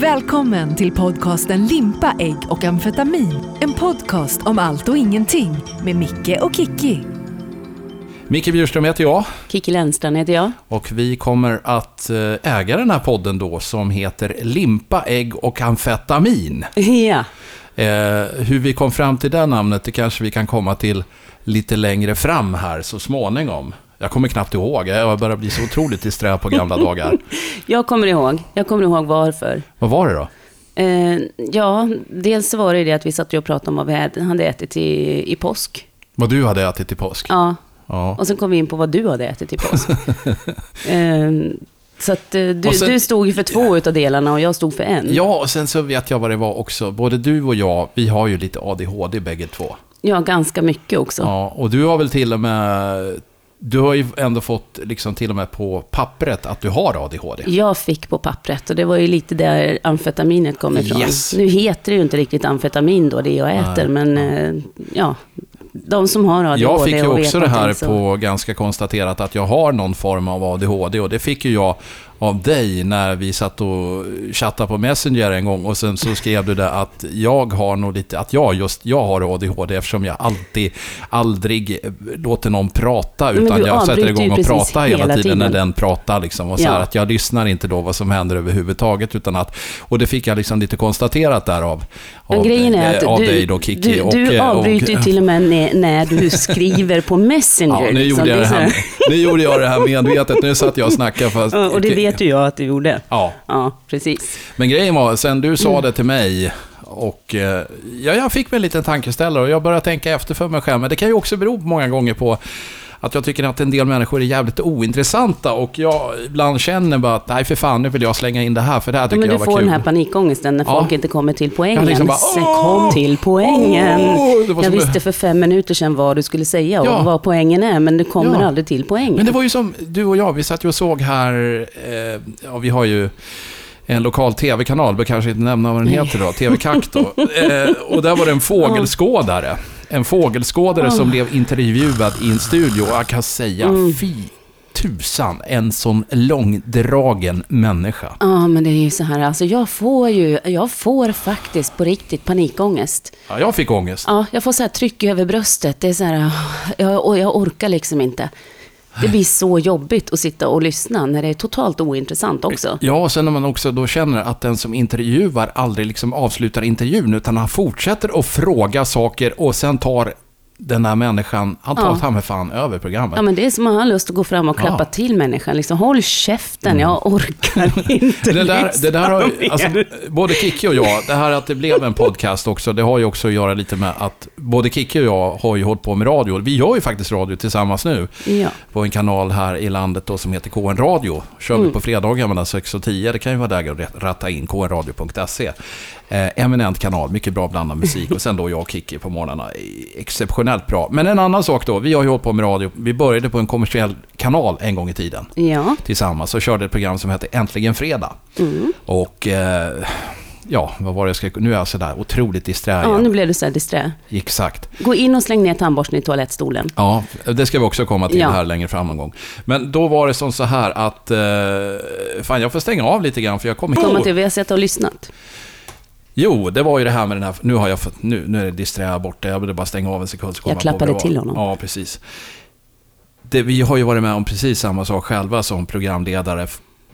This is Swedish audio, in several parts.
Välkommen till podcasten Limpa, ägg och amfetamin. En podcast om allt och ingenting med Micke och Kikki. Micke Bjurström heter jag Kikki Lennstrand heter jag. och vi kommer att eh, äga den här podden då som heter Limpa, ägg och amfetamin. Ja, Eh, hur vi kom fram till det namnet, det kanske vi kan komma till lite längre fram här så småningom. Jag kommer knappt ihåg, jag börjar bli så otroligt disträ på gamla dagar. jag kommer ihåg. Jag kommer ihåg varför. Vad var det då? Eh, ja, dels var det det att vi satt och pratade om vad vi hade ätit i, i påsk. Vad du hade ätit till påsk? Ja, Ja. och sen kom vi in på vad du hade ätit i påsk. eh, så att eh, du, sen- du stod för två utav delarna och jag stod för en. Ja, och sen så vet jag vad det var också. Både du och jag, vi har ju lite ADHD bägge två. Ja, ganska mycket också. Ja, och du har väl till och med... Du har ju ändå fått liksom till och med på pappret att du har ADHD. Jag fick på pappret och det var ju lite där amfetaminet kom ifrån. Yes. Nu heter det ju inte riktigt amfetamin då, det jag äter, men eh, ja, de som har ADHD Jag fick ju också det här så- på ganska konstaterat att jag har någon form av ADHD och det fick ju jag av dig när vi satt och chattade på Messenger en gång och sen så skrev du det att jag har nog lite, att jag just, jag har ADHD eftersom jag alltid, aldrig låter någon prata utan jag sätter igång och pratar hela hela tiden, när den pratar liksom och så Ja. här att jag lyssnar inte då vad som händer överhuvudtaget utan att, och det fick jag liksom lite konstaterat där av, Men av, grejen är eh, att av du, dig då Kiki. du, och, du eh, och- avbryter ju till och med när, när du skriver på Messenger. Ja, nu liksom. gjorde, jag Det här, nu gjorde jag det här medvetet. Nu satt jag och snackade fast... Och det vet ju jag att du gjorde. Ja, Ja, precis. men grejen var, sen du sa Mm. det till mig och eh, ja, jag fick mig en liten tankeställare och jag började tänka efter för mig själv. Men det kan ju också bero många gånger på att jag tycker att en del människor är jävligt ointressanta och jag ibland känner bara att nej för fan, nu vill jag slänga in det här för det här Ja, tycker men du jag var får kul. den här panikångesten när Ja. folk inte kommer till poängen. Liksom bara, kom till poängen. Åh! Jag visste för fem minuter sedan vad du skulle säga och Ja. vad poängen är, men du kommer Ja. aldrig till poängen. Men det var ju som du och jag, vi satt ju och såg här, eh, ja vi har ju en lokal tv-kanal, bör kanske inte nämna vad den heter då, TV-kack då. Eh, och där var det en fågelskådare. En fågelskådare som blev intervjuad i en studio och jag kan säga, fy tusan, en sån långdragen människa. Ja, men det är ju så här, alltså jag får ju, jag får faktiskt på riktigt panikångest. Ja, jag fick ångest. Ja, jag får så här tryck över bröstet. Det är så här, jag, och jag orkar liksom inte. Det blir så jobbigt att sitta och lyssna när det är totalt ointressant också. Ja, och sen när man också då känner att den som intervjuar aldrig liksom avslutar intervjun, utan han fortsätter att fråga saker och sen tar den här människan, han tar Ja. ta fan över programmet. Ja, men det är som att ha lust att gå fram och klappa Ja. till människan. Liksom, håll käften, jag orkar inte Det där, det där har, alltså, både Kikki och jag, det här att det blev en podcast också, det har ju också att göra lite med att både Kikki och jag har ju hållit på med radio. Vi gör ju faktiskt radio tillsammans nu Ja. på en kanal här i landet då som heter KN Radio. Kör Mm. vi på fredagar mellan 6 och 10. Det kan ju vara där att ratta in knradio.se. Eh, eminent kanal, mycket bra blandad musik och sen då jag och Kikki på morgnarna. Exceptionellt bra. Men en annan sak då, vi har ju hållit på med radio. Vi började på en kommersiell kanal en gång i tiden Ja. tillsammans och körde ett program som hette Äntligen Fredag. Mm. Och eh, ja, vad var det jag skulle... Nu är jag sådär otroligt disträ ja, nu blev du så här disträ. Exakt. Gå in och släng ner tandborsten i toalettstolen. Ja, det ska vi också komma till Ja. här längre fram någon gång. Men då var det som så här att... Eh, fan, jag får stänga av lite grann för jag kommer Komma ihåg... till, vi har sett och lyssnat. Jo, det var ju det här med den här... Nu har jag fått... Nu, nu är det disträ borta. Jag ville bara stänga av en sekund så Jag klappade till honom. Ja, precis. Det, vi har ju varit med om precis samma sak själva som programledare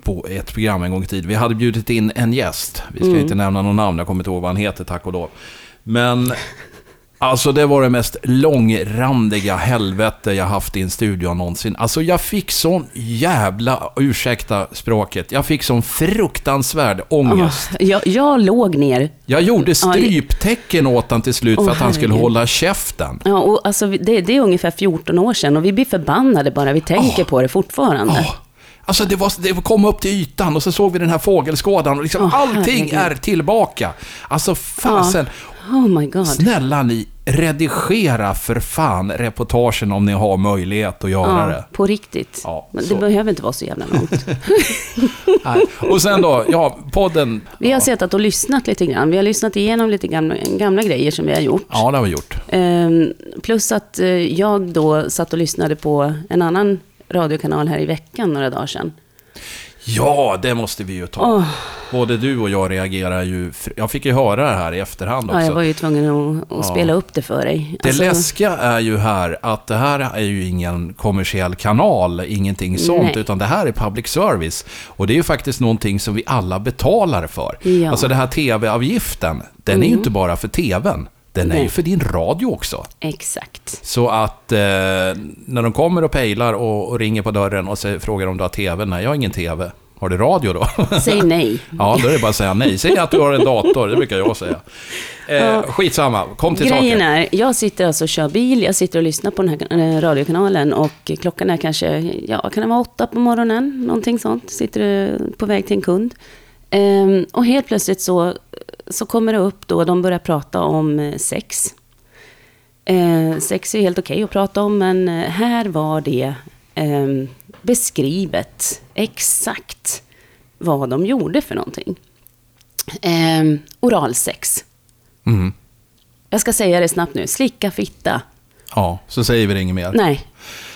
på ett program en gång i tiden. Vi hade bjudit in en gäst. Vi ska Mm. inte nämna någon namn, jag kommer inte ihåg vad han heter, tack och lov. Men Alltså det var det mest långrandiga helvete jag haft i en studio någonsin. Alltså jag fick sån jävla, ursäkta språket, jag fick sån fruktansvärd ångest. Åh, jag, jag låg ner. Jag gjorde Ja, stryptecken åt han till slut för Åh, att han skulle herregud. hålla käften. Ja, och alltså, det, det är ungefär 14 år sedan och vi blir förbannade bara vi tänker på det fortfarande. Åh, Alltså det, var, det kom upp till ytan och så såg vi den här fågelskådan och liksom Åh, allting herregud. är tillbaka. Alltså fasen, Oh my god. snälla ni, redigera för fan reportagen om ni har möjlighet att göra Ja, det. på riktigt. Ja, Men det behöver inte vara så jävla långt. Och sen då, ja, podden. Vi har suttit och lyssnat lite grann. Vi har lyssnat igenom lite gamla, gamla grejer som vi har gjort. Ja, det har vi gjort. Ehm, plus att eh, jag då satt och lyssnade på en annan radiokanal här i veckan några dagar sedan. Ja, det måste vi ju ta. Åh. Både du och jag reagerar ju... Jag fick ju höra det här i efterhand också. Ja, jag var ju tvungen att, att spela upp det för dig. Det Alltså, läskiga är ju här att det här är ju ingen kommersiell kanal, ingenting sånt, Nej. utan det här är public service. Och det är ju faktiskt någonting som vi alla betalar för. Ja. Mm. Alltså den här tv-avgiften, den är ju inte bara för tvn, den är ju för din radio också. Exakt. Så att eh, när de kommer och pejlar och, och ringer på dörren och säger, frågar om du har tv, nej jag har ingen tv. Har du radio då? Säg nej. ja, då är det bara att säga nej. Säg att du har en dator, det brukar jag säga. Eh, skitsamma, kom till Grejen saken. är, jag sitter alltså och kör bil, jag sitter och lyssnar på den här eh, radiokanalen och klockan är kanske, ja, kan det vara åtta på morgonen, någonting sånt. Sitter eh, på väg till en kund. Ehm, och helt plötsligt så, så kommer det upp då, de börjar prata om eh, sex. Eh, sex är helt okej att prata om, men eh, här var det ehm, beskrivet exakt vad de gjorde för någonting. Ehm, oralsex. Mm. Jag ska säga det snabbt nu. Slicka fitta. Ja, så säger vi det inget mer. Nej.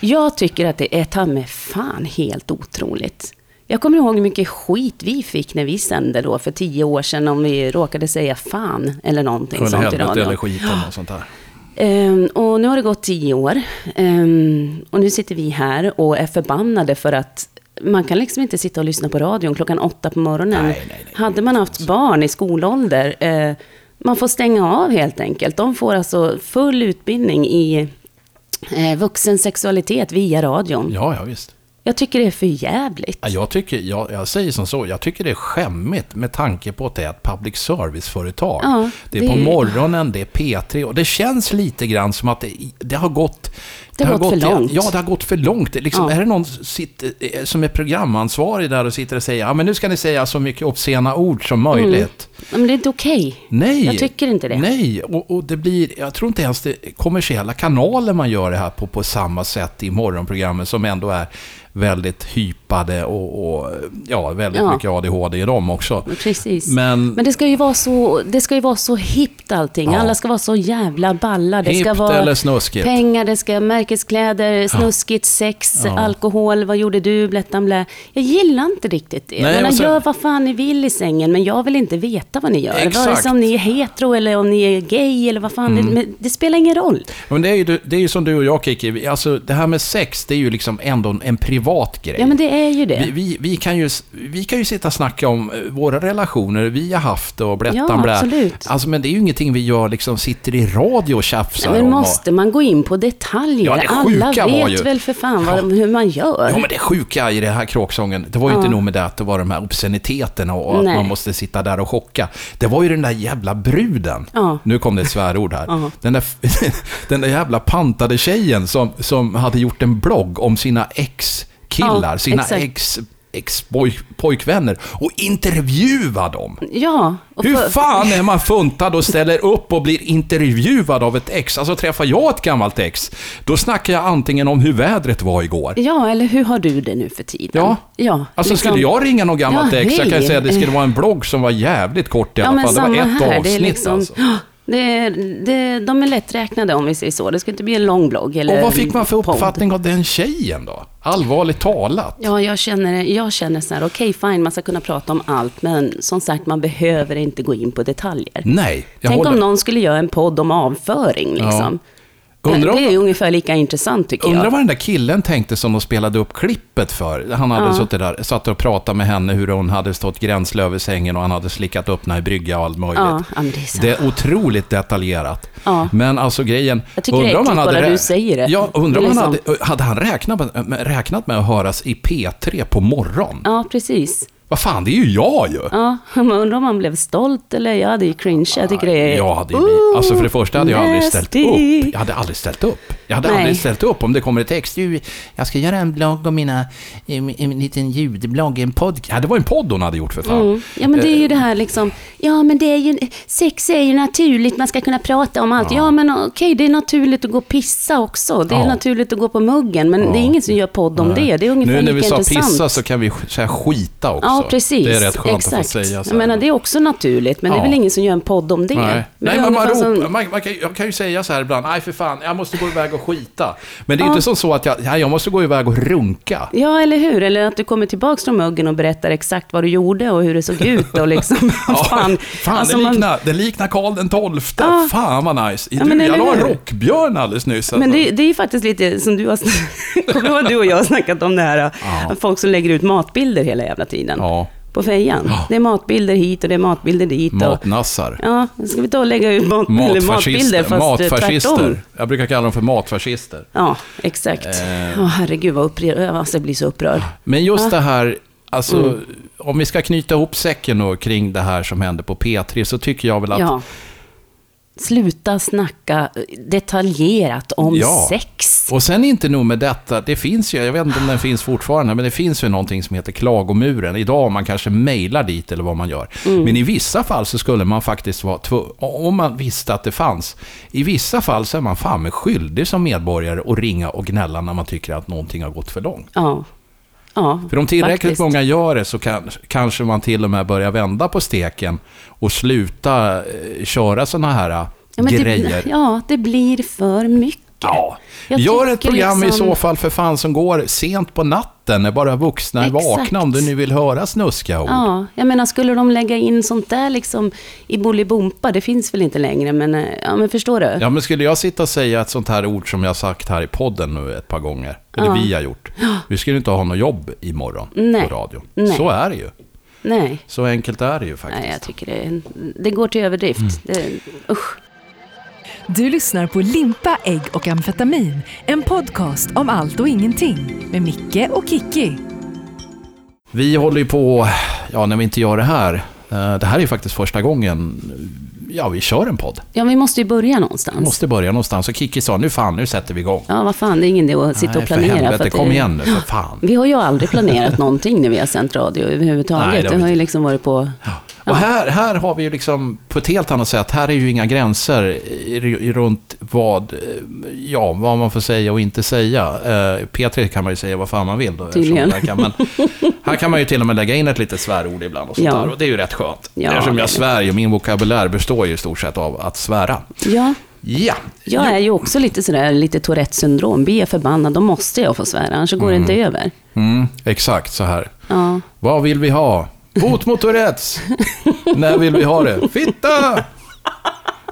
Jag tycker att det är ta med fan helt otroligt. Jag kommer ihåg hur mycket skit vi fick när vi sände då för tio år sedan om vi råkade säga fan eller någonting Eller sånt i radion. eller skiten och sånt där. Ehm, och nu har det gått tio år. Ehm, och nu sitter vi här och är förbannade för att man kan liksom inte sitta och lyssna på radion klockan åtta på morgonen. Nej, nej, nej. Hade man haft barn i skolålder, eh, man får stänga av helt enkelt. De får alltså full utbildning i eh, vuxen sexualitet via radion. Ja, ja visst. Jag tycker det är för jävligt. Ja, Jag, tycker, jag, jag säger som så, jag tycker det är skämmigt med tanke på att det är ett public service-företag. Ja, det är det på är- morgonen, det är P3 och det känns lite grann som att det, det har gått... Det har gått för långt. Ja, det har gått för långt. Det Liksom, Ja. Är det någon sitter, eh, som är programansvarig där och sitter och säger ja men nu ska ni säga så mycket obscena ord som möjligt. Men det är inte okej. Nej. Jag tycker inte det. Nej, och, och det blir, jag tror inte ens det kommersiella kanaler man gör det här på, på samma sätt i morgonprogrammen som ändå är väldigt hypade och, och ja, väldigt Ja. mycket ADHD i dem också. Precis. Men, Men det ska ju vara så, det ska ju vara så hippt allting. Ja. Alla ska vara så jävla balla. Det ska Hippt vara eller snuskigt? pengar, det ska märkeskläder, snuskigt, sex, alkohol, vad gjorde du, blättan blä. Jag gillar inte riktigt det. Nej, och sen- Gör vad fan ni vill i sängen, men jag vill inte veta vad ni gör. Vare Exakt. sig om ni är hetero eller om ni är gay eller vad fan, Mm. det, men det spelar ingen roll. men det, är ju, det är ju som du och jag Kiki, alltså det här med sex, det är ju liksom ändå en privat grej. Ja, men det är ju det. Vi, vi, vi, kan ju, vi kan ju sitta och snacka om eh, våra relationer vi har haft och blättan Ja, blä. absolut. Alltså, men det är ju ingenting vi gör, liksom sitter i radio och tjafsar men om. och- måste man gå in på detaljer? Ja, det Alla vet ju- väl för fan vad, Ja. hur man gör? Ja, men det sjuka i den här kråksången, det var ju Ja. inte nog med det att det var de här obsceniteterna och att Nej. man måste sitta där och chocka. Det var ju den där jävla bruden. Ja. Nu kom det ett svärord här. Den, där, den där jävla pantade tjejen som, som hade gjort en blogg om sina ex-killar, Ja, sina exakt. ex ex-pojkvänner och intervjua dem. Ja. Hur fan är man funtad och ställer upp och blir intervjuad av ett ex? Alltså träffar jag ett gammalt ex, då snackar jag antingen om hur vädret var igår. Ja, eller hur har du det nu för tiden? Ja. ja Alltså liksom- skulle jag ringa någon gammalt Ja, ex, jag kan hej. säga att det skulle vara en blogg som var jävligt kort i Ja, alla men fall. Det var ett här. avsnitt liksom, alltså. Det det, de är lätträknade om vi säger så. Det ska inte bli en lång blogg eller Och vad fick man för uppfattning av den tjejen då? Allvarligt talat. Ja, jag känner, jag känner så här, okej fine, man ska kunna prata om allt, men som sagt, man behöver inte gå in på detaljer. Nej, jag Tänk håller... om någon skulle göra en podd om avföring, liksom. Undrar om- det är ungefär lika intressant, tycker Undrar jag. vad den där killen tänkte som de spelade upp klippet för. Han hade Ja. suttit där, satt och pratat med henne hur hon hade stått gränsle över sängen och han hade slickat upp henne i brygga och allt möjligt. Ja, det är. Det är otroligt detaljerat. Ja. Men alltså grejen... Jag tycker det är undrar om han äckligt hade bara du säger det. Ja, undrar om är han liksom- hade, hade han räknat med, räknat med att höras i P3 på morgon? Ja, precis. Vad fan, det är ju jag ju! Ja, man undrar om man blev stolt eller jag hade ju cringe. Jag tycker det är... Jag hade ju blivit, alltså för det första hade jag aldrig ställt upp. Jag hade aldrig ställt upp. Jag hade Nej. aldrig ställt upp om det kommer ett text. Du, jag ska göra en blogg om mina, en, en liten ljudblogg, en podd. Ja, det var en podd hon hade gjort för fan. Mm. Ja, men det är Eh. ju det här liksom, ja men det är ju, sex är ju naturligt, man ska kunna prata om allt. Ja, men okej, det är naturligt att gå och pissa också. Det är Ja. naturligt att gå på muggen, men det är ingen som gör podd om det. Det är ungefär Nu när vi sa intressant. pissa så kan vi säga skita också. Ja, precis. Det är rätt skönt Exakt. att få säga så Jag menar, det är också naturligt, men det är Ja. väl ingen som gör en podd om det. Nej, Men Nej men man, ropar, som- man, man kan, jag kan ju säga så här ibland, nej för fan, jag måste gå iväg och och skita. Men det är Ja. inte som så att jag, ja, jag måste gå iväg och runka. Ja, eller hur? Eller att du kommer tillbaka från muggen och berättar exakt vad du gjorde och hur det såg ut och liksom, fan. fan Alltså, det, man- liknar, det liknar Karl den tolfte. Ja. Fan vad nice. Ja, men jag la en rockbjörn alldeles nyss. Men alltså. det, det är ju faktiskt lite som du har... Kommer du ihåg du och jag har snackat om det här? Ja. Folk som lägger ut matbilder hela jävla tiden. Ja, På fejan. Ja. Det är matbilder hit och det är matbilder dit. Och, matnassar. ja, ska vi ta och lägga ut mat, matbilder fast eh, tvärtom? Matfascister. Jag brukar kalla dem för matfascister. Ja, exakt. Eh. Åh, herregud vad upprörd. Jag alltså, blir så upprörd. Men just Ja. det här, alltså, Mm. om vi ska knyta ihop säcken då kring det här som hände på P3, så tycker jag väl att Ja. Sluta snacka detaljerat om Ja. sex. Och sen inte nog med detta, det finns ju, jag vet inte om den finns fortfarande, men det finns ju någonting som heter klagomuren. Idag man kanske mejlar dit eller vad man gör. Mm. Men i vissa fall så skulle man faktiskt vara om man visste att det fanns, i vissa fall så är man fan med skyldig som medborgare att ringa och gnälla när man tycker att någonting har gått för långt. Ja. Ja, För om tillräckligt faktiskt. många gör det så kan, kanske man till och med börjar vända på steken och sluta eh, köra sådana här ja, grejer. Det, ja, det blir för mycket. Ja, Jag gör ett program i liksom- så fall för fan som går sent på natten när bara vuxna är Exakt. vakna om du nu vill höra snuskiga ord. Ja, jag menar skulle de lägga in sånt där liksom i Bolibompa, det finns väl inte längre, men, eh, ja, men förstår du? Ja, men skulle jag sitta och säga ett sånt här ord som jag sagt här i podden nu ett par gånger, eller Ja. vi har gjort, vi skulle inte ha något jobb imorgon Nej. på radio. Nej. Så är det ju. Nej, Så enkelt är det ju faktiskt. nej jag tycker det, det går till överdrift. Mm. Det, usch. Du lyssnar på Limpa, ägg och amfetamin. En podcast om allt och ingenting. Med Micke och Kikki. Vi håller ju på, ja när vi inte gör det här, eh, det här är ju faktiskt första gången, ja vi kör en podd. Ja, vi måste ju börja Vi någonstans. måste börja någonstans. Och Kiki sa, nu fan, nu sätter vi igång. Ja, vad fan, det är ingen idé att sitta Nej, och för planera. helvete, att det- kom igen nu, för fan. Vi har ju aldrig planerat någonting när vi har sänt radio överhuvudtaget. Nej, det har det vi har ju liksom varit på... Och här, här har vi ju liksom på ett helt annat sätt, här är ju inga gränser i, i, runt vad, eh, ja, vad man får säga och inte säga. Eh, P3 kan man ju säga vad fan man vill då. Tydligen. Kan, men här kan man ju till och med lägga in ett litet svärord ibland och sånt Ja. där. Och det är ju rätt skönt. Ja, eftersom jag svär ju, min vokabulär består ju i stort sett av att svära. Ja, Ja. jag är ju också lite sådär, lite Tourettes syndrom. Blir jag förbannad, då måste jag få svära, annars går det inte över. Mm, exakt så här. Ja, Vad vill vi ha? Bot mot Tourettes! När vill vi ha det? Fitta!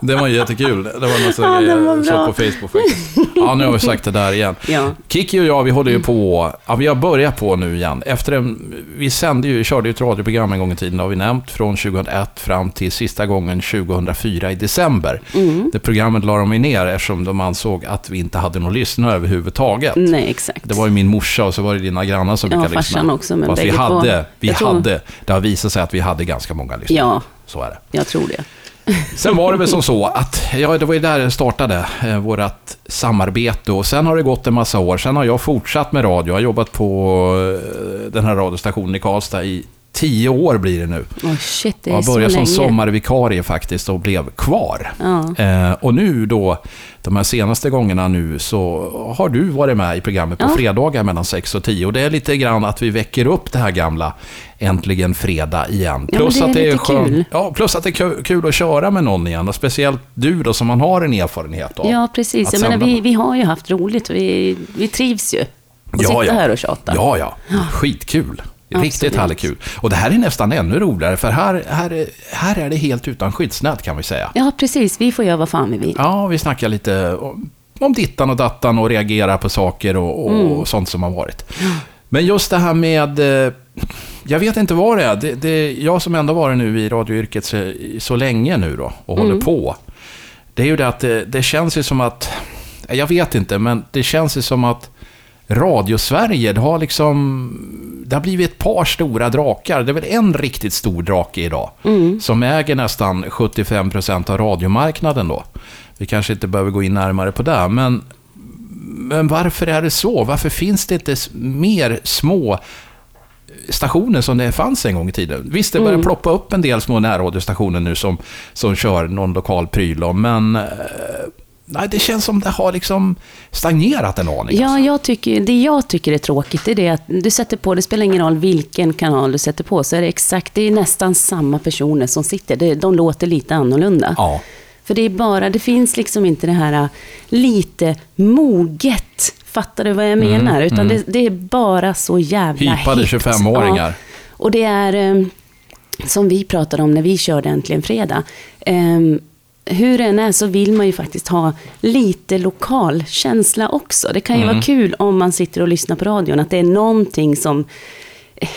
Det var jättekul. Det var något Ja, den jag såg på Facebook faktiskt. Ja, nu har vi sagt det där igen. ja. Kiki och jag, vi håller ju på, ja, vi har börjat på nu igen. Efter en, vi sände ju, körde ju ett radioprogram en gång i tiden, har vi nämnt, från 2001 fram till sista gången 2004 i december. Mm. Det programmet la de ju ner eftersom de ansåg att vi inte hade någon lyssnare överhuvudtaget. Nej, exakt. Det var ju min morsa och så var det dina grannar som Ja, brukade farsan lyssna. också, men Fast vi hade, vi hade, det har visat sig att vi hade ganska många lyssnare. Ja, Så är det. jag tror det. Sen var det väl som så att, ja det var ju där det startade, eh, vårt samarbete. Och sen har det gått en massa år. Sen har jag fortsatt med radio. Jag har jobbat på eh, den här radiostationen i Karlstad i tio år blir det nu. Åh shit, det är Jag så började länge. som sommarvikarie faktiskt och blev kvar. Ja. Eh, och nu då, de här senaste gångerna nu, så har du varit med i programmet på Ja. fredagar mellan 6 och 10. Och det är lite grann att vi väcker upp det här gamla Äntligen fredag igen. Ja, men det att det är skön- kul. Ja, plus att det är kul, att köra med någon igen. Och speciellt du då, som man har en erfarenhet av. Ja, precis. Jag menar, vi, vi har ju haft roligt. Vi, vi trivs ju. Och Ja, sitta ja. här och tjata. Ja, ja. Skitkul. Riktigt härligt kul. Och det här är nästan ännu roligare, för här, här, är- här är det helt utan skyddsnät kan vi säga. Ja, precis. Vi får göra vad fan vi vill. Ja, vi snackar lite om, om dittan och dattan och reagerar på saker och, och Mm. sånt som har varit. Men just det här med... eh, Jag vet inte vad det är. Det, det, jag som ändå varit nu i radioyrket så, så länge nu då och Mm. håller på. Det är ju det att det, det känns ju som att... Jag vet inte, men det känns ju som att Radio-Sverige, det har liksom... Det har blivit ett par stora drakar. Det är väl en riktigt stor drake idag. Mm. Som äger nästan 75% av radiomarknaden då. Vi kanske inte behöver gå in närmare på det, men... Men varför är det så? Varför finns det inte mer små stationer som det fanns en gång i tiden? Visst, det börjar Mm. ploppa upp en del små närradiostationer nu som, som kör någon lokal pryl om, men... Nej, det känns som det har liksom stagnerat en aning. Ja, alltså. jag tycker, det jag tycker är tråkigt är det att du sätter på, det spelar ingen roll vilken kanal du sätter på, så är det exakt, det är nästan samma personer som sitter. Det, de låter lite annorlunda. ja. För det är bara, det finns liksom inte det här lite moget, fattar du vad jag menar? Utan Det, det är bara så jävla Mm, Hypade hippt. 25-åringar. Ja. Och det är, eh, som vi pratade om när vi körde Äntligen Fredag. Eh, hur det än är så vill man ju faktiskt ha lite lokal känsla också. Det kan ju Mm. vara kul om man sitter och lyssnar på radion, att det är någonting som eh,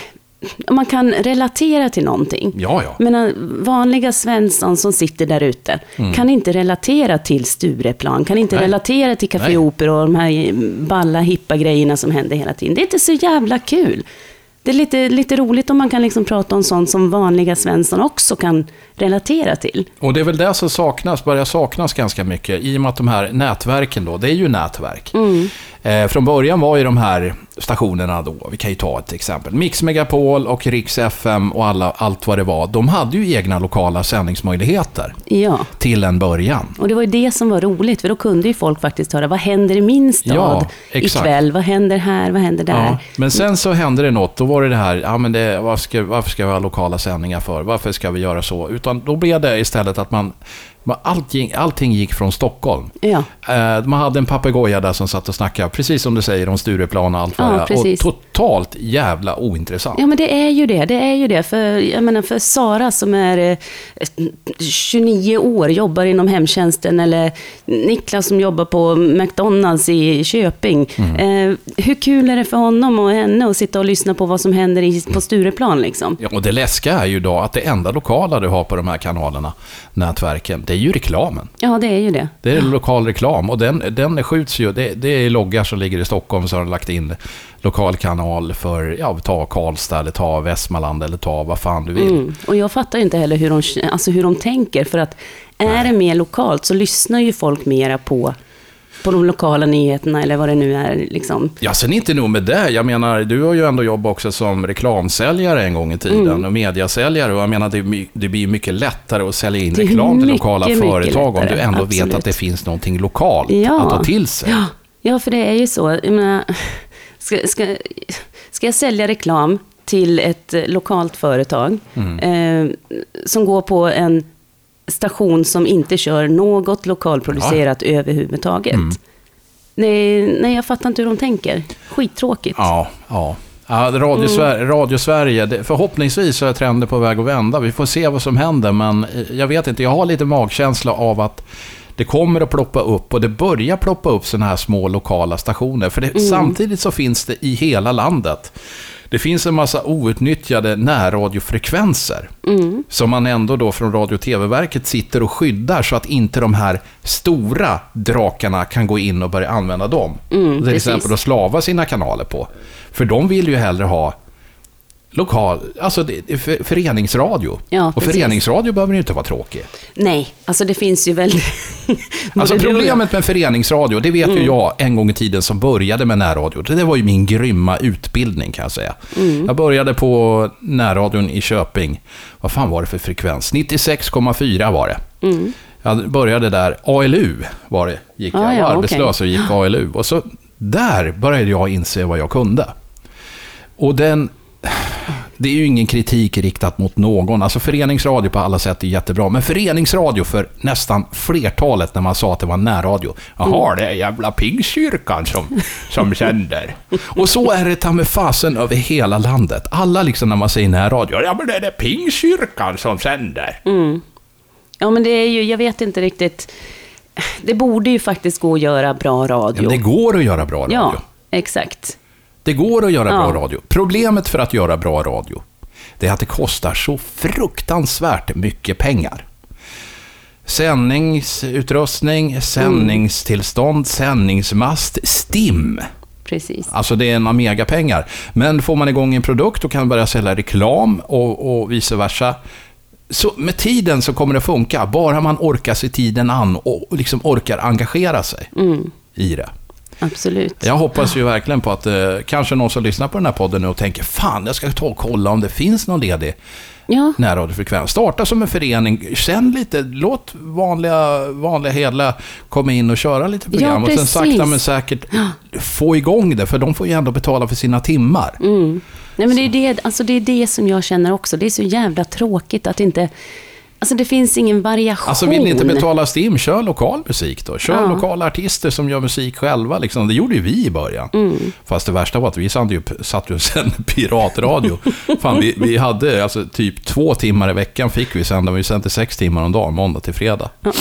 man kan relatera till någonting. Ja, ja. Men äh, vanliga Svensson som sitter där ute kan inte relatera till Stureplan, kan inte Mm. Nej. relatera till Café Nej. Oper och de här balla, hippa grejerna som händer hela tiden. Det är inte så jävla kul. Det är lite, lite roligt om man kan liksom prata om sånt som vanliga Svensson också kan relatera till. Och det är väl det som saknas, börjar saknas ganska mycket, i och med att de här nätverken då, det är ju nätverk. Eh, från början var ju de här stationerna då, vi kan ju ta ett exempel, Mix Megapol och Rix FM och alla, allt vad det var, de hade ju egna lokala sändningsmöjligheter Ja, till en början. och det var ju det som var roligt, för då kunde ju folk faktiskt höra, vad händer i min stad Ja, ikväll? Vad händer här? Vad händer där? Ja, men sen så hände det något, då var det det här, ja men det, vad ska, varför ska vi ha lokala sändningar för? Varför ska vi göra så? Utan då blev det istället att man, allting, allting gick från Stockholm. Ja. Eh, Man hade en papegoja där som satt och snackade, precis som du säger, om Stureplan och allt vad Ja, det. Och. Totalt jävla ointressant. Ja, men det är ju det. Det är ju det. För, jag menar, för Sara som är eh, 29 år, jobbar inom hemtjänsten, eller Niklas som jobbar på McDonalds i Köping. Mm. Eh, hur kul är det för honom och henne att sitta och lyssna på vad som händer i, på Stureplan? Liksom? Ja, och det läskiga är ju då att det enda lokala du har på de här kanalerna, nätverken, det är ju reklamen. Ja, det är ju det. Det är lokal reklam och den, den skjuts ju, det, det är loggar som ligger i Stockholm så har de lagt in lokal kanal för, ja, ta Karlstad eller ta Västmanland eller ta vad fan du vill. Mm. Och jag fattar inte heller hur de, alltså hur de tänker, för att är det mer lokalt så lyssnar ju folk mera på, på de lokala nyheterna, eller vad det nu är. Liksom. Ja, sen inte nog med det. Jag menar, du har ju ändå jobbat också som reklamsäljare en gång i tiden Mm. och mediasäljare. Och jag menar, det, det blir mycket lättare att sälja in reklam till mycket, lokala mycket företag om du ändå absolut. vet att det finns någonting lokalt Ja. att ta till sig. Ja, ja, för det är ju så. Jag menar, ska, ska, ska jag sälja reklam till ett eh, lokalt företag Mm. eh, som går på en station som inte kör något lokalproducerat överhuvudtaget? Mm. Nej, nej, jag fattar inte hur de tänker. Skittråkigt. Ja, ja. Ja, Radio, Mm. Sverige, Radio Sverige, förhoppningsvis så är trenden på väg att vända. Vi får se vad som händer, men eh, jag vet inte, jag har lite magkänsla av att det kommer att ploppa upp och det börjar ploppa upp sådana här små lokala stationer. För det, samtidigt så finns det i hela landet, det finns en massa outnyttjade närradiofrekvenser. Som man ändå då från Radio och TV-verket sitter och skyddar så att inte de här stora drakarna kan gå in och börja använda dem. till precis. exempel att slava sina kanaler på. För de vill ju hellre ha lokal, alltså för, föreningsradio. Ja, och föreningsradio behöver ju inte vara tråkig. Nej, alltså det finns ju väldigt... Alltså jag- problemet med föreningsradio, det vet ju jag en gång i tiden som började med närradio. Det var ju min grymma utbildning kan jag säga. Jag började på närradion i Köping. Vad fan var det för frekvens? 96,4 var det. Jag började där, ALU var det. Gick jag Ah, var ja, arbetslös och gick ALU. Och så där började jag inse vad jag kunde. Och den... Det är ju ingen kritik riktat mot någon. Alltså föreningsradio på alla sätt är jättebra. Men föreningsradio för nästan flertalet när man sa att det var närradio. Jaha, det är jävla pingkyrkan som, som sänder. Och så är det ta med fasen över hela landet. Alla liksom när man säger närradio. Ja, men det är det pingkyrkan som sänder. Ja, men det är ju, jag vet inte riktigt. Det borde ju faktiskt gå att göra bra Ja, radio. men det går att göra bra radio. Ja, exakt. Det går att göra Ja. bra radio. Problemet för att göra bra radio, det är att det kostar så fruktansvärt mycket pengar. Sändningsutrustning, sändningstillstånd, sändningsmast, STIM. Precis. Alltså det är en mega pengar. Men får man igång en produkt och kan börja sälja reklam och, och vice versa. Så med tiden så kommer det funka, bara man orkar se tiden an och liksom orkar engagera sig i det. Absolut. Jag hoppas ju verkligen på att eh, kanske någon som lyssnar på den här podden nu och tänker fan, jag ska ta och kolla om det finns någon ledig Ja, närradiofrekvens. Starta som en förening, känn lite, låt vanliga, vanliga hela komma in och köra lite program och sen sakta men säkert få igång det, för de får ju ändå betala för sina timmar. Nej, men det, är det, alltså det är det som jag känner också. Det är så jävla tråkigt att inte... Alltså det finns ingen variation. Alltså vill ni inte betala STIM, kör lokal musik då. Kör Ja. lokala artister som gör musik själva. Liksom. Det gjorde ju vi i början. Mm. Fast det värsta var att vi satt ju, satt ju sände piratradio. Fan, vi, vi hade alltså typ två timmar i veckan fick vi sända. Vi sände sex timmar om dagen, måndag till fredag. Ja,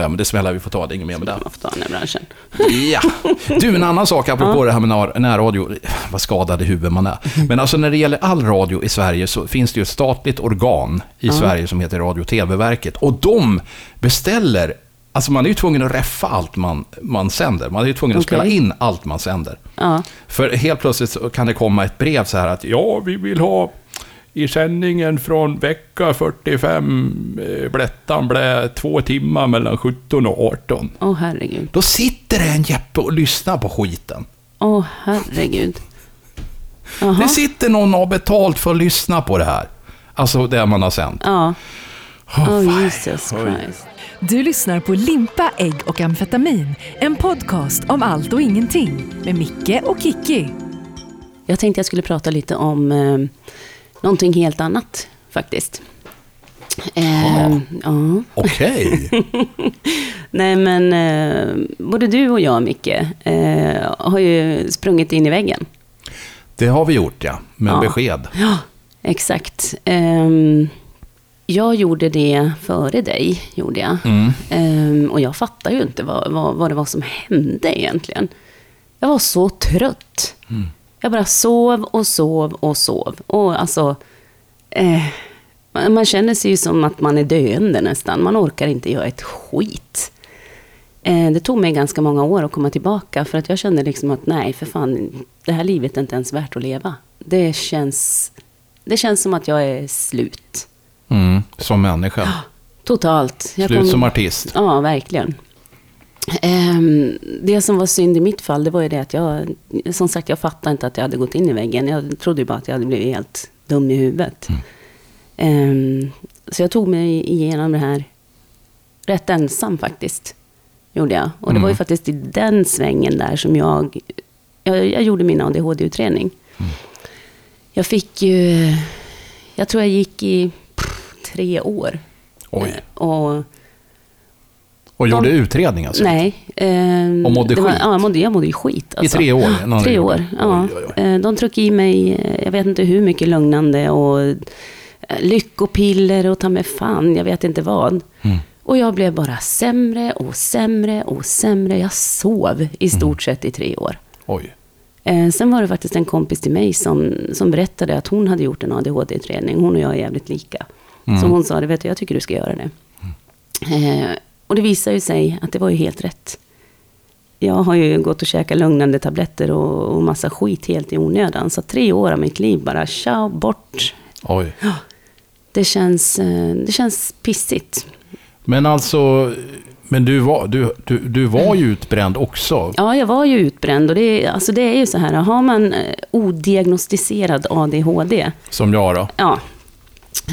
ja, men det smällar vi får ta. Det är inget mer med det. Man får ta den här branschen. Ja. Du, en annan sak apropå det här med när- närradio. Vad skadad i huvudet man är. Men alltså när det gäller all radio i Sverige så finns det ju ett statligt organ i Sverige som heter Radio och TV-verket. Och de beställer, alltså man är ju tvungen att reffa allt man, man sänder. Man är ju tvungen att Okej. spela in allt man sänder. Ja. För helt plötsligt så kan det komma ett brev så här att ja, vi vill ha i sändningen från vecka 45, eh, Blättan blä, två timmar mellan 17 och 18. Åh herregud. Då sitter det en Jeppe och lyssnar på skiten. Åh herregud. Jaha. Det sitter någon och har betalt för att lyssna på det här. Alltså det man har sänt. Ja. Oh, Oh. Jesus Oj. Christ. Du lyssnar på Limpa, ägg och amfetamin. En podcast om allt och ingenting med Micke och Kikki. Jag tänkte jag skulle prata lite om eh, någonting helt annat faktiskt. Eh, ja. Okej. Nej men, eh, både du och jag Micke eh, har ju sprungit in i väggen. Det har vi gjort ja, med Ja. besked. Ja, exakt. Ehm, jag gjorde det före dig, gjorde jag. Mm. Ehm, och jag fattar ju inte vad, vad, vad det var som hände egentligen. Jag var så trött. Jag bara sov och sov och sov. Och alltså, eh, man man känner sig ju som att man är döende nästan. Man orkar inte göra ett skit. Eh, det tog mig ganska många år att komma tillbaka. För att jag kände liksom att nej, för fan, det här livet är inte ens värt att leva. Det känns, det känns som att jag är slut. Mm. Som människa. Totalt. Jag Slut kom- som artist. Ja, verkligen. Ehm, det som var synd i mitt fall, det var ju det att jag, som sagt, jag fattade inte att jag hade gått in i väggen. Jag trodde ju bara att jag hade blivit helt dum i huvudet. Ehm, så jag tog mig igenom det här rätt ensam faktiskt. Gjorde jag. Och det var ju faktiskt i den svängen där som jag, jag, jag gjorde min ADHD-utredning. Jag fick ju, jag tror jag gick i tre år. Oj. Eh, Och Och gjorde utredning alltså? Nej. ehm, Och mådde det var, skit? Ja, jag mådde, jag mådde ju skit. I tre år? Någon Tre år, ja. Oj, oj, oj. Eh, De tryckte i mig, eh, jag vet inte hur mycket lugnande och eh, lyckopiller och ta med fan, jag vet inte vad. Mm. Och jag blev bara sämre och sämre och sämre. Jag sov i stort Mm. sett i tre år. Oj. Eh, sen var det faktiskt en kompis till mig som, som berättade att hon hade gjort en ADHD-utredning. Hon och jag är jävligt lika. Så hon sa, det vet du, jag tycker du ska göra det. Eh, och det visade ju sig att det var ju helt rätt. Jag har ju gått och käkat lugnande tabletter och, och massa skit helt i onödan. Så tre år av mitt liv bara, ciao, bort. Oj. Det känns, eh, det känns pissigt. Men alltså, men du var, du, du, du var ju utbränd också. Ja, jag var ju utbränd och det, är- alltså det är ju så här, har man eh, odiagnostiserad ADHD, Som jag då. Ja.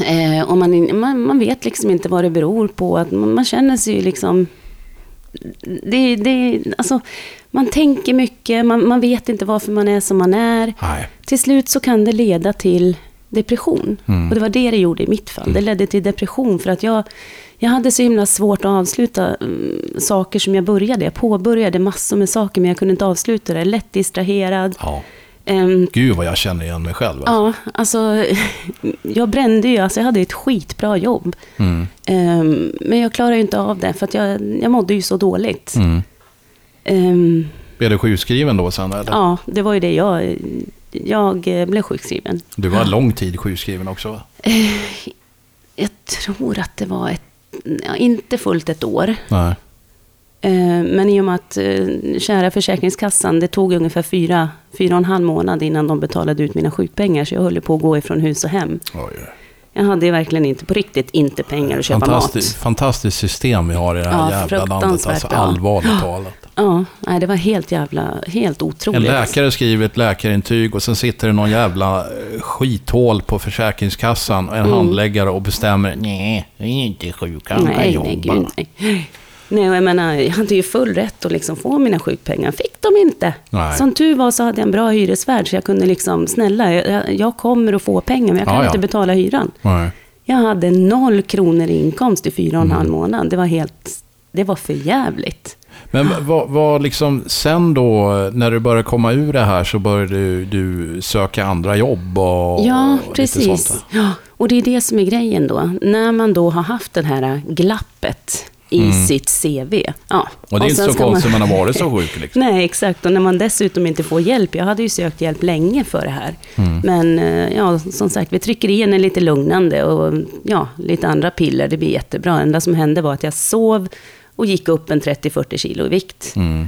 Eh, och man, man, man vet liksom inte vad det beror på. Att man, man känner sig ju liksom... Det, det, alltså, man tänker mycket, man, man vet inte varför man är som man är. Nej. Till slut så kan det leda till depression. Och det var det det gjorde i mitt fall. Det ledde till depression för att jag, jag hade så himla svårt att avsluta mm, saker som jag började. Jag påbörjade massor med saker men jag kunde inte avsluta det. Lätt distraherad. Ja. Ehm, Gud vad jag känner igen mig själv. Alltså. Ja, alltså jag brände ju, alltså jag hade ett skitbra jobb. Mm. Ehm, men jag klarade ju inte av det för att jag, jag mådde ju så dåligt. Mm. Ehm, Blev du sjukskriven då sen eller? ja, det var ju det jag, jag eh, blev sjukskriven. Du var lång tid sjukskriven också va? Jag tror att det var ett, ja, inte fullt ett år. Nej. Ehm, men i och med att eh, kära Försäkringskassan, det tog ungefär fyra, fyra och en halv månad innan de betalade ut mina sjukpengar. Så jag höll på att gå ifrån hus och hem. Oj. Jag hade verkligen inte, på riktigt, inte pengar att köpa Fantastiskt, mat. fantastiskt system vi har i det här Ja, jävla landet. Alltså allvarligt talat. Ja, nej, det var helt jävla, helt otroligt. En läkare skriver ett läkarintyg och sen sitter det någon jävla eh, skithål på Försäkringskassan, en Mm. handläggare och bestämmer nej, jag är inte sjuk, kan Nej, jobba. nej, gud nej. Nej, jag menar, jag hade ju full rätt att liksom få mina sjukpengar. Fick de inte. Nej. Som tur var så hade jag en bra hyresvärd så jag kunde liksom, snälla, jag, jag kommer att få pengar men jag kan Ja, ja. inte betala hyran. Nej. Jag hade noll kronor i inkomst i fyra och en Mm. halv månad. Det var helt, det var för jävligt. Men vad, vad liksom, sen då, när du började komma ur det här så började du, du söka andra jobb och Ja, och lite sånt precis. Ja, och det är det som är grejen då. När man då har haft det här glappet i sitt CV. Ja. Mm. Och det är inte sen så konstigt man... man har varit så sjuk. Liksom. Nej, exakt. Och när man dessutom inte får hjälp. Jag hade ju sökt hjälp länge för det här. Mm. Men eh, ja, som sagt, vi trycker i en lite lugnande och ja, lite andra piller. Det blir jättebra. Det enda som hände var att jag sov och gick upp en 30-40 kilo i vikt. Mm.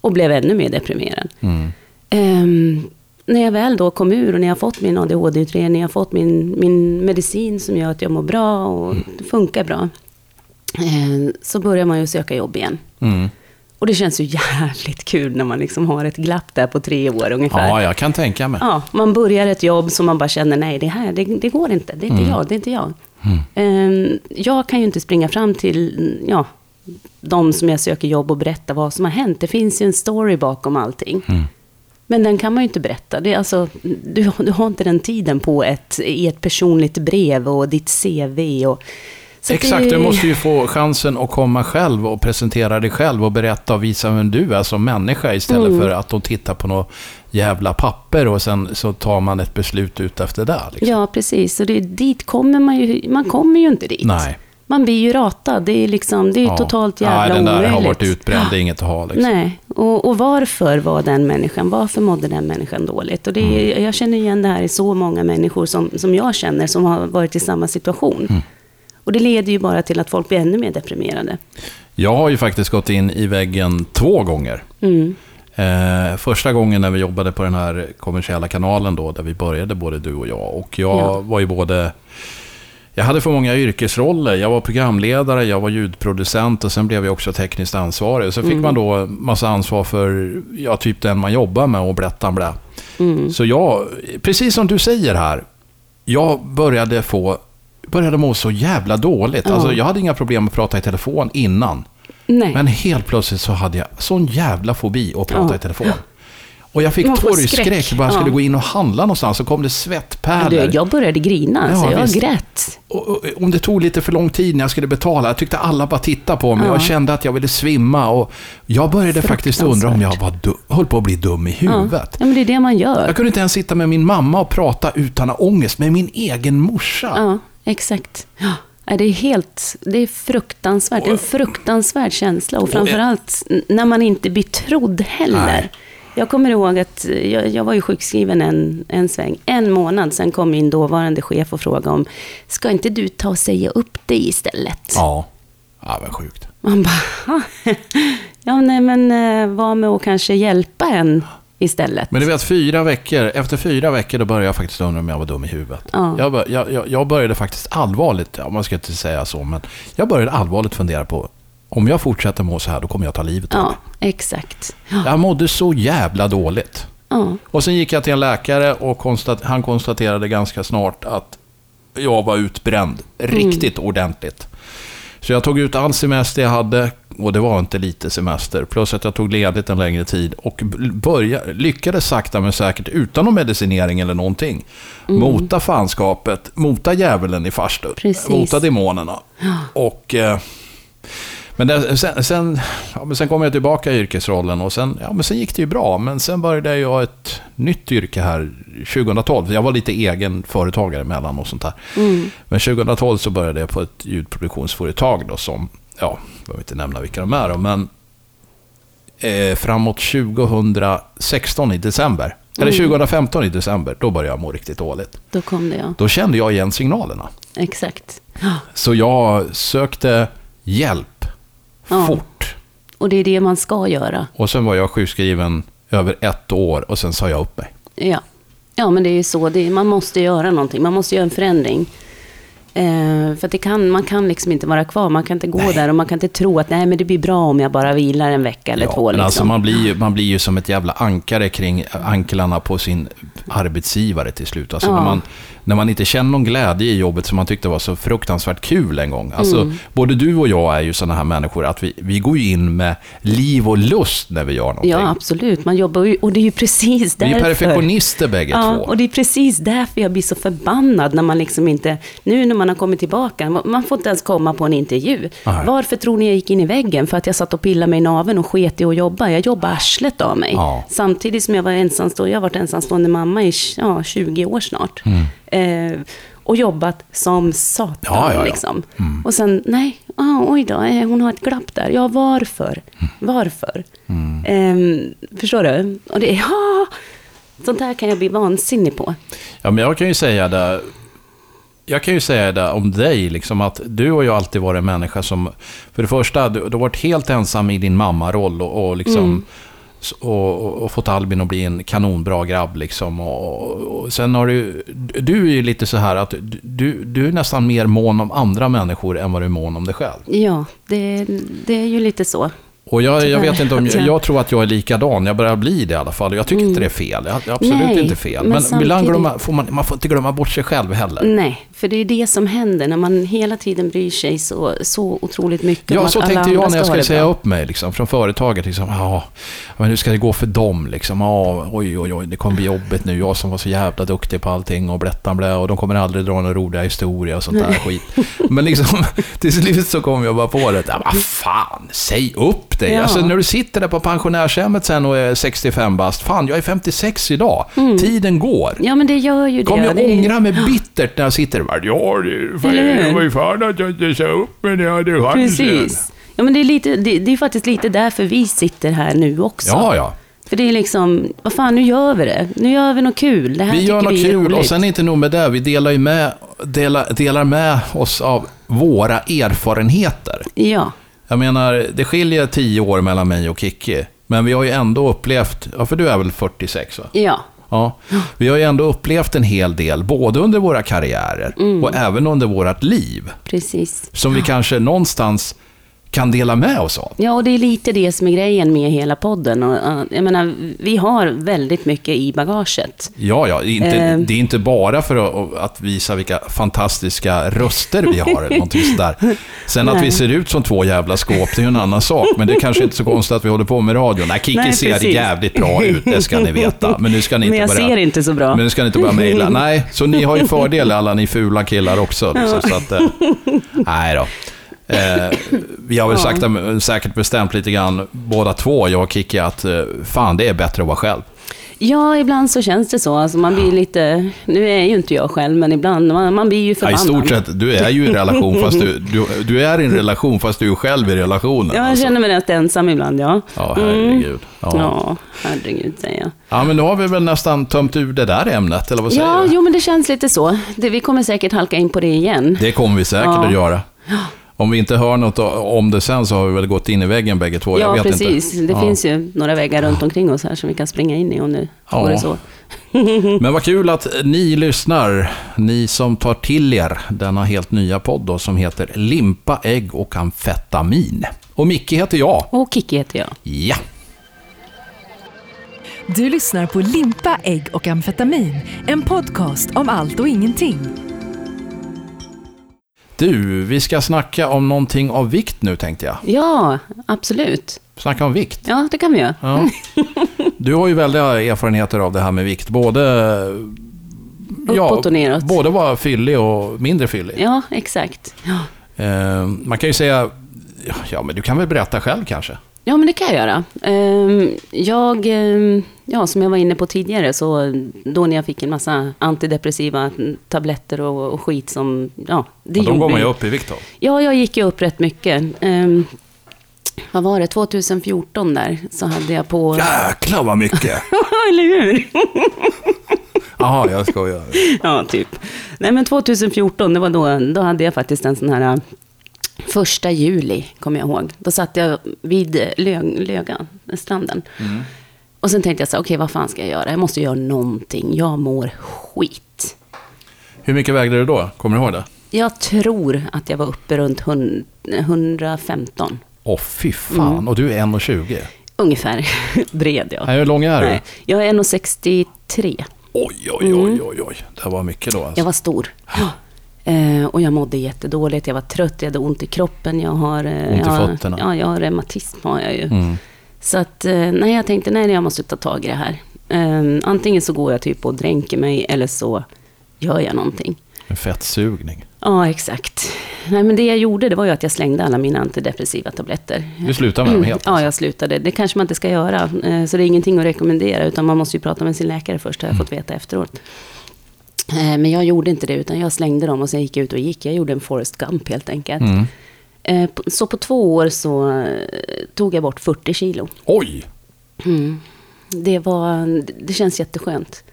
Och blev ännu mer deprimerad. Mm. Ehm, när jag väl då kom ur och när jag fått min ADHD-utredning, jag har fått min, min medicin som gör att jag mår bra och det funkar bra. Eh, så börjar man ju söka jobb igen. Mm. Och det känns ju jävligt kul när man liksom har ett glapp där på tre år ungefär. Ja, jag kan tänka mig. Ja, man börjar ett jobb som man bara känner, nej det här, det, det går inte, det är inte jag, det är inte jag. Ehm, jag kan ju inte springa fram till, ja, de som jag söker jobb och berätta vad som har hänt. Det finns ju en story bakom allting. Men den kan man ju inte berätta. Det är alltså, du, du har inte den tiden på ett, i ett personligt brev och ditt CV. Och, så Exakt, det- du måste ju få chansen att komma själv och presentera dig själv och berätta och visa vem du är som människa istället Mm. för att de tittar på något jävla papper och sen så tar man ett beslut ut efter det. Liksom. Ja, precis. Och det, dit kommer man ju, man kommer ju inte dit. Nej. Man blir ju ratad. Det är, liksom, det är ju totalt jävla Nej, den där omöjligt. har varit utbränd, det är inget att ha. Liksom. Nej, och, och varför var den människan, varför mådde den människan dåligt? Och det är, Mm. Jag känner igen det här i så många människor som, som jag känner som har varit i samma situation. Mm. Och det leder ju bara till att folk blir ännu mer deprimerade. Jag har ju faktiskt gått in i väggen två gånger. Mm. Eh, första gången när vi jobbade på den här kommersiella kanalen då, där vi började både du och jag. Och jag Ja. var ju både... Jag hade för många yrkesroller. Jag var programledare, jag var ljudproducent och sen blev jag också tekniskt ansvarig. Så fick Mm. man då massa ansvar för, ja, typ den man jobbar med och blättan blä. Mm. Så jag, precis som du säger här, jag började få, började må så jävla dåligt. Ja. Alltså, jag hade inga problem att prata i telefon innan. Nej. Men helt plötsligt så hade jag sån jävla fobi att prata Ja. i telefon. Och jag fick torgskräck bara jag skulle Ja. gå in och handla någonstans så kom det svettpärlor. jag började grina, Ja, så jag visst. grät. Och, och, om det tog lite för lång tid när jag skulle betala, jag tyckte alla bara tittade på mig. Ja. Jag kände att jag ville svimma och jag började faktiskt undra om jag var dum, höll på att bli dum i huvudet. ja, men det är det man gör. Jag kunde inte ens sitta med min mamma och prata utan att ha ångest med min egen morsa. Exakt. Ja. Det är helt, det är fruktansvärt. Är en fruktansvärd känsla. Och framförallt när man inte blir trodd heller. Nej. Jag kommer ihåg att jag, jag var ju sjukskriven en, en sväng. En månad sen kom min dåvarande chef och frågade om, ska inte du ta och säga upp dig istället? Ja, ja vad sjukt. Man bara, ja nej men eh, var med och kanske hjälpa en istället. Men du vet, fyra veckor, efter fyra veckor då började jag faktiskt undra om jag var dum i huvudet. Ja. Jag, jag, jag, började faktiskt allvarligt, ja, man ska inte säga så, men jag började allvarligt fundera på om jag fortsätter må så här, då kommer jag ta livet av Ja, mig. exakt. Ja, Jag mådde så jävla dåligt. ja. Och sen gick jag till en läkare och konstat, han konstaterade ganska snart att jag var utbränd. Riktigt ordentligt. Så jag tog ut all semester jag hade, och det var inte lite semester. Plus att jag tog ledigt en längre tid och börja, lyckades sakta men säkert, utan någon medicinering eller någonting, mota fanskapet, mota djävulen i farstun, mota demonerna. Och... Eh, men det, sen, sen, ja, men sen kom jag tillbaka i yrkesrollen och sen, ja, men sen gick det ju bra. Men sen började jag ett nytt yrke här 2012. Jag var lite egen företagare emellan och sånt där. Mm. Men 2012 så började jag på ett ljudproduktionsföretag då som, ja, jag behöver inte nämna vilka de är då, men eh, framåt 2016 i december, eller 2015 i december, då började jag må riktigt dåligt. Då kom det ja. Då kände jag igen signalerna. Exakt. Så jag sökte hjälp Ja. fort. Och det är det man ska göra. Och sen var jag sjukskriven över ett år och sen sa jag upp mig. Ja, ja men det är ju så. Är, man måste göra någonting. Man måste göra en förändring. Eh, för det kan, man kan liksom inte vara kvar. Man kan inte gå Nej. där och man kan inte tro att nej, men det blir bra om jag bara vilar en vecka eller två. men Liksom. alltså man blir, ju, man blir ju som ett jävla ankare kring anklarna på sin arbetsgivare till slut. Alltså Ja. när, man, när man inte känner någon glädje i jobbet som man tyckte var så fruktansvärt kul en gång. Alltså, Mm. Både du och jag är ju sådana här människor att vi, vi går ju in med liv och lust när vi gör någonting. Ja, absolut. Man jobbar ju, och det är ju precis vi är därför. perfektionister bägge Ja, två. och det är precis därför jag blir så förbannad när man liksom inte... Nu när man har kommit tillbaka. Man får inte ens komma på en intervju. Nej. Varför tror ni jag gick in i väggen? För att jag satt och pillade mig i naveln och sket i att jobba. Jag jobbade arslet av mig. Ja. Samtidigt som jag var ensamstående. Jag har varit ensamstående mamma i ja, 20 år snart. Eh, och jobbat som satan. Mm. Ja, ja, ja. Liksom. Och sen, nej, ah, oj då, eh, hon har ett glapp där. Ja, varför? Mm. Varför? Ehm, förstår du? Och det är, ja, sånt här kan jag bli vansinnig på. Ja, men jag kan ju säga det. Jag kan ju säga det om dig, liksom att du har ju alltid varit en människa som... För det första, du, du har varit helt ensam i din mammaroll och, och liksom... Mm. Och, och, fått Albin att bli en kanonbra grabb liksom. Och, och sen har du... Du är ju lite så här att du, du är nästan mer mån om andra människor än vad du är mån om dig själv. Ja, det, det är ju lite så. Och jag, jag vet inte om... Jag- Jag tror att jag är likadan. Jag börjar bli det i alla fall. Jag tycker inte det är fel. Är absolut Nej, inte fel. men Men, ibland samtidigt- glömma, får man, man får inte glömma bort sig själv heller. Nej, för det är det som händer när man hela tiden bryr sig så, så otroligt mycket om Ja, att så alla tänkte jag när jag skulle säga bra. upp mig liksom, från företaget. Liksom, ja, men hur ska det gå för dem? Liksom, ja, oj, oj, oj, det kommer bli jobbigt nu. Jag som var så jävla duktig på allting och blättan blä och de kommer aldrig dra några roliga historia och sånt där skit. Men liksom, till slut så kom jag bara på det. Ja, vad fan, säg upp dig. Ja. Alltså, när du sitter där på pensionärshemmet sen och är 65 bast. Fan, jag är 56 idag. Tiden går. Ja, men det gör ju det. Kommer jag det ångra mig bittert när jag sitter bara, ja, det, var ju fan att jag inte sa upp mig när jag hade chansen. Precis. Ja, men det är, lite, det, det är faktiskt lite därför vi sitter här nu också. Ja, ja. För det är liksom, vad fan, nu gör vi det. Nu gör vi något kul. Det här Vi gör något vi kul roligt. och sen inte nog med det, vi delar ju med, delar, delar med oss av våra erfarenheter. Ja, Jag menar, det skiljer tio år mellan mig och Kikki. Men vi har ju ändå upplevt, ja för du är väl 46 va? ja. Ja. Vi har ju ändå upplevt en hel del, både under våra karriärer Mm. och även under vårt liv. Precis. Som vi kanske någonstans kan dela med oss av. Ja, och det är lite det som är grejen med hela podden. Och, uh, jag menar, vi har väldigt mycket i bagaget. Ja, ja, inte, Eh. det är inte bara för att, att visa vilka fantastiska röster vi har eller någonting sådär. Sen att Nej. vi ser ut som två jävla skåp, det är ju en annan sak. Men det är kanske inte så konstigt att vi håller på med radio. Nej, Kikki Nej, ser jävligt bra ut, det ska ni veta. Men nu ska ni Men inte jag börja... ser inte så bra. Men nu ska ni inte börja mejla. Nej, så ni har ju fördel alla ni fula killar också. Liksom, så att, eh, nej då. Eh, vi har väl Ja. sagt, säkert bestämt lite grann, båda två, jag och Kikki, att eh, fan, det är bättre att vara själv. Ja, ibland så känns det så. Alltså man blir lite, nu är ju inte jag själv, men ibland, man, man blir ju Ja, förbannad. I stort sett, du är ju i relation fast du, du, du är i en relation fast du är själv i relationen. Ja, jag alltså. känner mig rätt ensam ibland, ja. Ja, herregud. Ja. Ja, Ja. herregud säger jag. ja, men nu har vi väl nästan tömt ur det där ämnet, eller vad säger Ja, du? jo men det känns lite så. Det, vi kommer säkert halka in på det igen. Det kommer vi säkert Ja. att göra. Om vi inte hör något om det sen så har vi väl gått in i väggen bägge två. jag ja, vet precis. Inte. Det Ja. finns ju några väggar runt omkring oss här som vi kan springa in i om det Ja. vore så. Men vad kul att ni lyssnar, ni som tar till er denna helt nya podd då, som heter Limpa, ägg och amfetamin. Och Micke heter jag. Och Kikki heter jag. Ja. Du lyssnar på Limpa, ägg och amfetamin. En podcast om allt och ingenting. Du, vi ska snacka om någonting av vikt nu tänkte jag. Ja, absolut. Snacka om vikt. Ja, det kan vi göra. Ja. Du har ju väldiga erfarenheter av det här med vikt. Både... Neråt. Både vara fyllig och mindre fyllig. Ja, exakt. Ja. Eh, man kan ju säga... Ja, men du kan väl berätta själv kanske? Ja, men det kan jag göra. Ehm, Jag, ehm, ja, som jag var inne på tidigare, så då när jag fick en massa antidepressiva tabletter och, och skit som, ja, det Ja, då går man ju ju- upp i vikt då. Ja, jag gick ju upp rätt mycket. Ehm, vad var det, 2014 där, så hade jag på... Jäklar vad mycket! Eller hur? Jaha, jag skojar. Ja, typ. Nej, men 2014, det var då, då hade jag faktiskt en sån här... Första juli, kommer jag ihåg. Då satt jag vid Lö, Löga, stranden. Och sen tänkte jag så här, okej, vad fan ska jag göra? Jag måste göra någonting. Jag mår skit. Hur mycket vägde du då? Kommer du ihåg det? Jag tror att jag var uppe runt hun- 115. Åh, fy fan. Mm. Och du är 1,20. Ungefär. Bred jag. Nej, hur lång är du? Nej, jag är 1,63. Oj, oj, oj, oj, oj. Det var mycket då alltså. Mm. Jag var stor. Eh, och jag mådde jättedåligt, jag var trött, jag hade ont i kroppen, jag har... eh, Ont i fötterna. Ja, jag har reumatism har jag ju. Mm. Så att, eh, nej, jag tänkte, nej, jag måste ta tag i det här. Eh, antingen så går jag typ och dränker mig, eller så gör jag någonting. En fettsugning. Ja, exakt. Nej, men det jag gjorde det var ju att jag slängde alla mina antidepressiva tabletter. Du slutar med dem helt? Ja, jag slutade. Det kanske man inte ska göra. eh, Så det är ingenting att rekommendera. Utan man måste ju prata med sin läkare först, har jag fått veta efteråt. Eh, Men jag gjorde inte det, utan jag slängde dem och sen gick jag ut och gick. Jag gjorde en Forrest Gump helt enkelt. Mm. Eh, Så på två år så eh, tog jag bort 40 kilo. Oj! Det, var, det känns jätteskönt.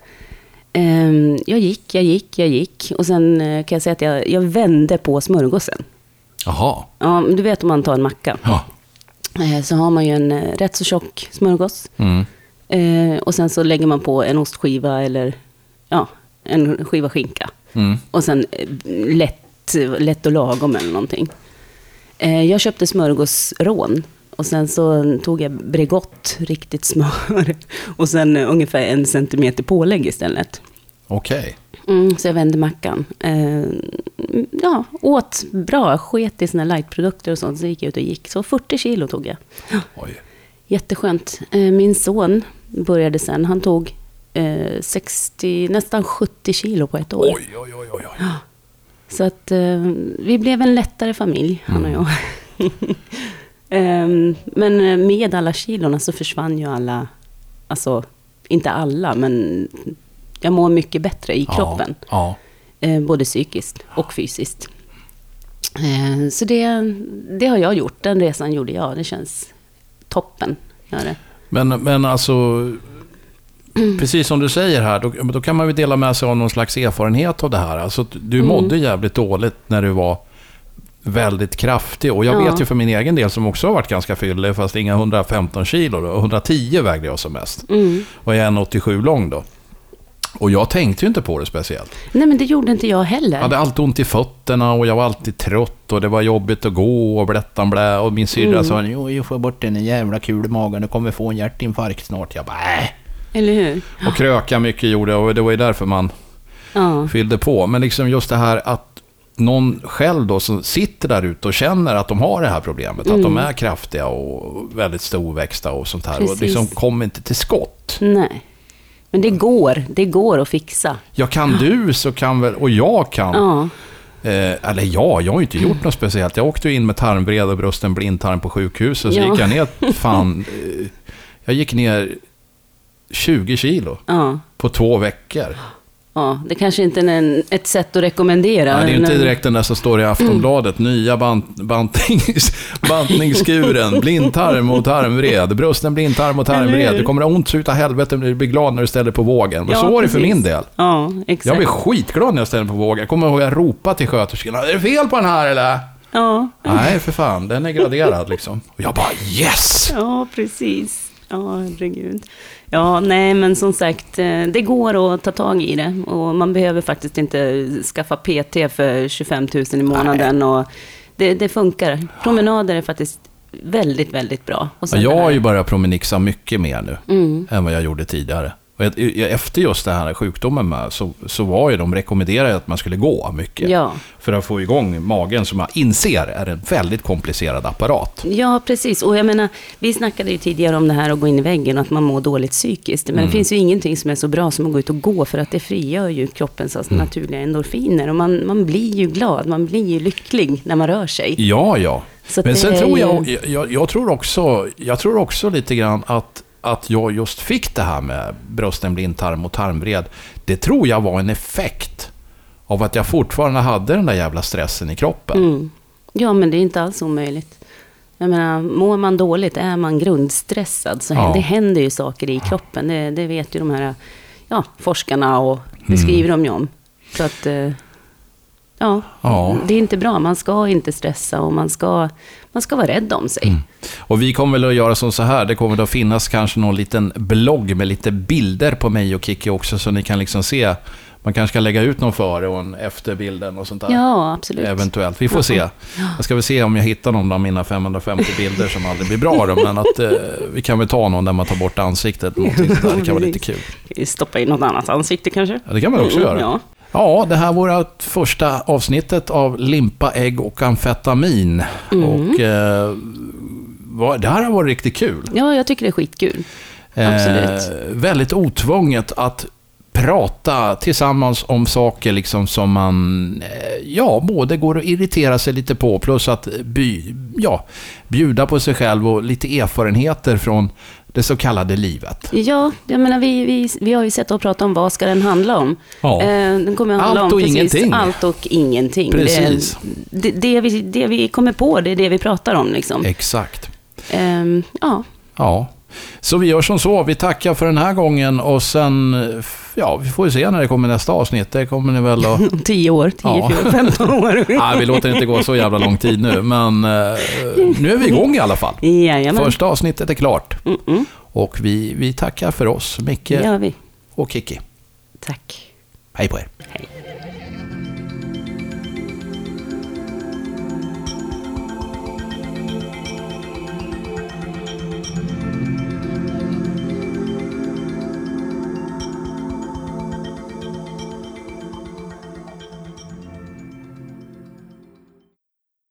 Ehm, Jag gick, jag gick, jag gick. Och sen kan jag säga att jag, jag vände på smörgåsen. Jaha. Ja, du vet om man tar en macka. Ja. Så har man ju en rätt så tjock smörgås. Mm. Och sen så lägger man på en ostskiva eller ja, en skiva skinka. Mm. Och sen eh, lätt, lätt och lagom eller någonting. Eh, Jag köpte smörgåsrån. Och sen så tog jag Bregott, riktigt smör. Och sen eh, ungefär en centimeter pålägg istället. Okej. Mm, så jag vände mackan. Ja, åt bra, sket i såna lightprodukter och sånt. Så gick jag ut och gick. Så 40 kilo tog jag. Oj. Jätteskönt. Min son började sen. Han tog eh, 60, nästan 70 kilo på ett år. Oj, oj, oj, oj. oj. Så att eh, vi blev en lättare familj, han och jag. Ehm, men eh, med alla kilorna så försvann ju alla, alltså inte alla, men jag mår mycket bättre i kroppen. Ja. Eh, både psykiskt och fysiskt. Eh, så det, det har jag gjort, den resan gjorde jag. Det känns toppen. Gör det. Men, men alltså, precis som du säger här, då, då kan man ju dela med sig av någon slags erfarenhet av det här. Alltså, du Mm. mådde jävligt dåligt när du var väldigt kraftig. Och jag Ja. vet ju för min egen del, som också har varit ganska fyllig, fast inga 115 kilo. Då, 110 vägde jag som mest. Mm. Och jag är 1,87 lång då. Och jag tänkte ju inte på det speciellt. Nej, men det gjorde inte jag heller. Jag hade alltid ont i fötterna och jag var alltid trött och det var jobbigt att gå och blättan blä. Och min syrra Mm. sa, jo, jag får bort den jävla kul i magen, du kommer få en hjärtinfarkt snart. Jag bara, äh. Eller hur? Och kröka mycket gjorde och det var ju därför man Ja. fyllde på. Men liksom just det här att någon själv då som sitter där ute och känner att de har det här problemet. Att de är kraftiga och väldigt storväxta och sånt här. Och Mm. Precis. liksom kommer inte till skott. Nej. Men det går. Det går att fixa. Ja, kan du så kan väl, och jag kan. Ja. Eh, eller ja, jag har ju inte gjort något speciellt. Jag åkte ju in med tarmvred och brusten blindtarm på sjukhuset. Så Ja. gick jag ner, fan, eh, jag gick ner 20 kilo Ja. på två veckor. ja. Det kanske inte är en, ett sätt att rekommendera. Nej, det är inte direkt den där som står i Aftonbladet. Nya bant, bantnings, bantningskuren, blindtarm och tarmvred. Brusten blindtarm och tarmvred. Du kommer ha ont så utav helvete men du blir glad när du ställer på vågen. Ja, så var det för min del. Ja, exakt. Jag blev skitglad när jag ställde på vågen. Jag kommer ihåg att jag ropade till sköterskorna. Är det fel på den här eller? Ja. Nej, för fan. Den är graderad liksom. Och jag bara yes! ja, precis. Ja, herregud. Ja, nej, men som sagt, eh, det går att ta tag i det. Och man behöver faktiskt inte skaffa PT för 25 000 i månaden. Och det, det funkar. Promenader är faktiskt väldigt, väldigt bra. Jag har ju börjat promenixa mycket mer nu Mm. än vad jag gjorde tidigare. Och efter just den här sjukdomen med, så, så var ju de rekommenderade att man skulle gå mycket. Ja. För att få igång magen som jag inser är en väldigt komplicerad apparat. Ja, precis. Och jag menar, vi snackade ju tidigare om det här att gå in i väggen och att man mår dåligt psykiskt. Men det finns ju ingenting som är så bra som att gå ut och gå, för att det frigör ju kroppens alltså, naturliga endorfiner. Och man, man blir ju glad, man blir ju lycklig när man rör sig. Ja, ja. Så Men sen är tror jag, jag, jag, tror också, jag tror också lite grann att, att jag just fick det här med brösten, blindtarm och tarmvred. Det tror jag var en effekt av att jag fortfarande hade den där jävla stressen i kroppen. Mm. Ja, men det är inte alls omöjligt. Jag menar, mår man dåligt, är man grundstressad, så Ja. det händer ju saker i kroppen. Det, det vet ju de här ja, forskarna och det Mm. skriver de ju om. Så att, eh, ja, Ja. det är inte bra. Man ska inte stressa och man ska, man ska vara rädd om sig. Mm. Och vi kommer väl att göra som så här, det kommer att finnas kanske någon liten blogg med lite bilder på mig och Kiki också, så ni kan liksom se. Man kanske ska lägga ut någon före och en efterbilden och sånt där. Ja, absolut. Eventuellt. Vi får se. Jag ska väl se om jag hittar någon av mina 550 bilder som aldrig blir bra. Då, men att eh, vi kan väl ta någon där man tar bort ansiktet. Någonting sånt där. Det kan vara lite kul. Stoppa in något annat ansikte kanske. Ja, det kan man också göra. Ja. Ja, det här var vårt första avsnittet av limpa, ägg och amfetamin. Mm. Och eh, det här har varit riktigt kul. ja, jag tycker det är skitkul. Absolut. Eh, väldigt otvånget att prata tillsammans om saker liksom som man, eh, ja, både går att irritera sig lite på, plus att by, ja, bjuda på sig själv och lite erfarenheter från det så kallade livet. Ja, jag menar vi, vi, vi har ju sett och pratat om vad ska den handla om. Ja. Eh, den kommer att handla Allt om och precis ingenting. allt och ingenting. Precis. Det, det, det, vi, det vi kommer på, det är det vi pratar om liksom. Exakt. Ehm, ja, Ja, så vi gör som så. Vi tackar för den här gången och sen, eh, ja, vi får ju se när det kommer nästa avsnitt. Det kommer ni väl att... om 10 år, 10, Ja. 14, 15 år. Nej, vi låter det inte gå så jävla lång tid nu, men eh, nu är vi igång i alla fall. Jajamän, Första avsnittet är klart. Mm-mm. Och vi, vi tackar för oss, Micke och Kiki. Tack. Hej på er. Hej.